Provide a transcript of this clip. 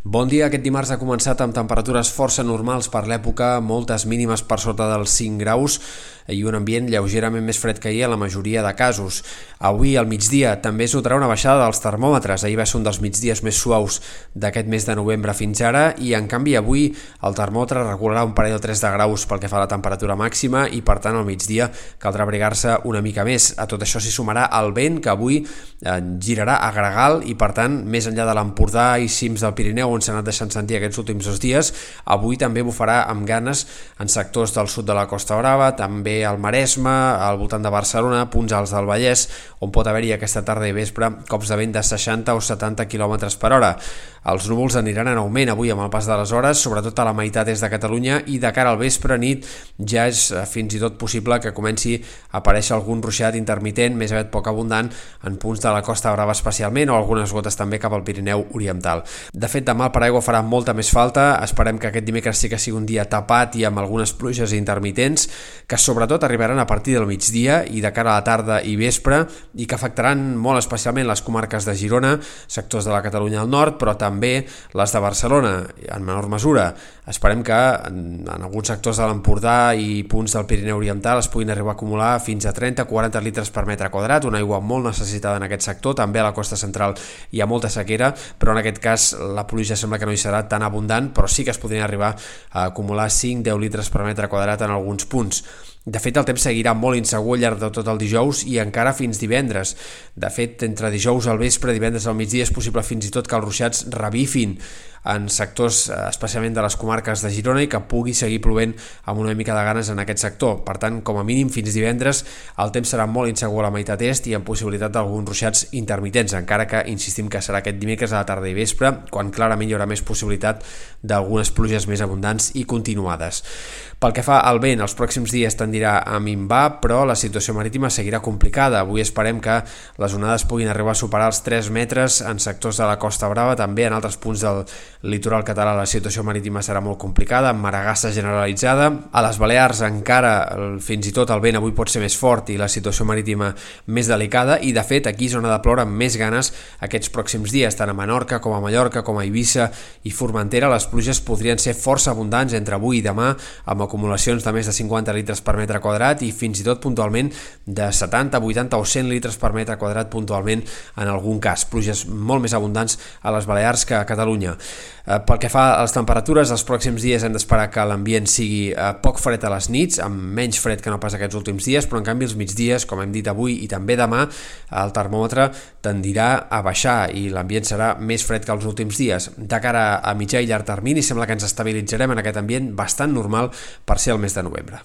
Bon dia. Aquest dimarts ha començat amb temperatures força normals per l'època, moltes mínimes per sota dels 5 graus i un ambient lleugerament més fred que ahir a la majoria de casos. Avui, al migdia, també es notarà una baixada dels termòmetres. Ahir va ser un dels migdies més suaus d'aquest mes de novembre fins ara i, en canvi, avui el termòmetre regularà un parell o tres de graus pel que fa a la temperatura màxima i, per tant, al migdia caldrà abrigar-se una mica més. A tot això s'hi sumarà el vent, que avui eh, girarà a gregal i, per tant, més enllà de l'Empordà i cims del Pirineu, on s'ha anat deixant sentir aquests últims dos dies, avui també bufarà amb ganes en sectors del sud de la Costa Brava, també al Maresme, al voltant de Barcelona, punts alts del Vallès, on pot haver-hi aquesta tarda i vespre cops de vent de 60 o 70 km per hora. Els núvols aniran en augment avui amb el pas de les hores, sobretot a la meitat est de Catalunya i de cara al vespre nit ja és eh, fins i tot possible que comenci a aparèixer algun ruixat intermitent, més aviat poc abundant, en punts de la Costa Brava especialment o algunes gotes també cap al Pirineu Oriental. De fet, demà el paraigua farà molta més falta, esperem que aquest dimecres sí que sigui un dia tapat i amb algunes pluges intermitents, que sobretot arribaran a partir del migdia i de cara a la tarda i vespre i que afectaran molt especialment les comarques de Girona, sectors de la Catalunya al nord, però també les de Barcelona, en menor mesura. Esperem que en, en alguns sectors de l'Empordà i punts del Pirineu Oriental es puguin arribar a acumular fins a 30-40 litres per metre quadrat, una aigua molt necessitada en aquest sector, també a la costa central hi ha molta sequera, però en aquest cas la pluja sembla que no hi serà tan abundant, però sí que es podrien arribar a acumular 5-10 litres per metre quadrat en alguns punts. De fet, el temps seguirà molt insegur al llarg de tot el dijous i encara fins divendres. De fet, entre dijous al vespre, divendres al migdia, és possible fins i tot que els ruixats revifin en sectors eh, especialment de les comarques de Girona i que pugui seguir plovent amb una mica de ganes en aquest sector. Per tant, com a mínim fins divendres el temps serà molt insegur a la meitat est i amb possibilitat d'alguns ruixats intermitents, encara que insistim que serà aquest dimecres a la tarda i vespre, quan clarament hi haurà més possibilitat d'algunes pluges més abundants i continuades. Pel que fa al vent, els pròxims dies tendirà a minvar, però la situació marítima seguirà complicada. Avui esperem que les onades puguin arribar a superar els 3 metres en sectors de la Costa Brava, també en altres punts del litoral català la situació marítima serà molt complicada, amb maragassa generalitzada. A les Balears encara, fins i tot el vent avui pot ser més fort i la situació marítima més delicada i de fet aquí és on ha de ploure amb més ganes aquests pròxims dies, tant a Menorca com a Mallorca com a Eivissa i Formentera les pluges podrien ser força abundants entre avui i demà amb acumulacions de més de 50 litres per metre quadrat i fins i tot puntualment de 70, 80 o 100 litres per metre quadrat puntualment en algun cas. Pluges molt més abundants a les Balears que a Catalunya. Eh, pel que fa a les temperatures, els pròxims dies hem d'esperar que l'ambient sigui eh, poc fred a les nits, amb menys fred que no pas aquests últims dies, però en canvi els migdies, com hem dit avui i també demà, el termòmetre tendirà a baixar i l'ambient serà més fred que els últims dies. De cara a mitjà i llarg termini sembla que ens estabilitzarem en aquest ambient bastant normal per ser el mes de novembre.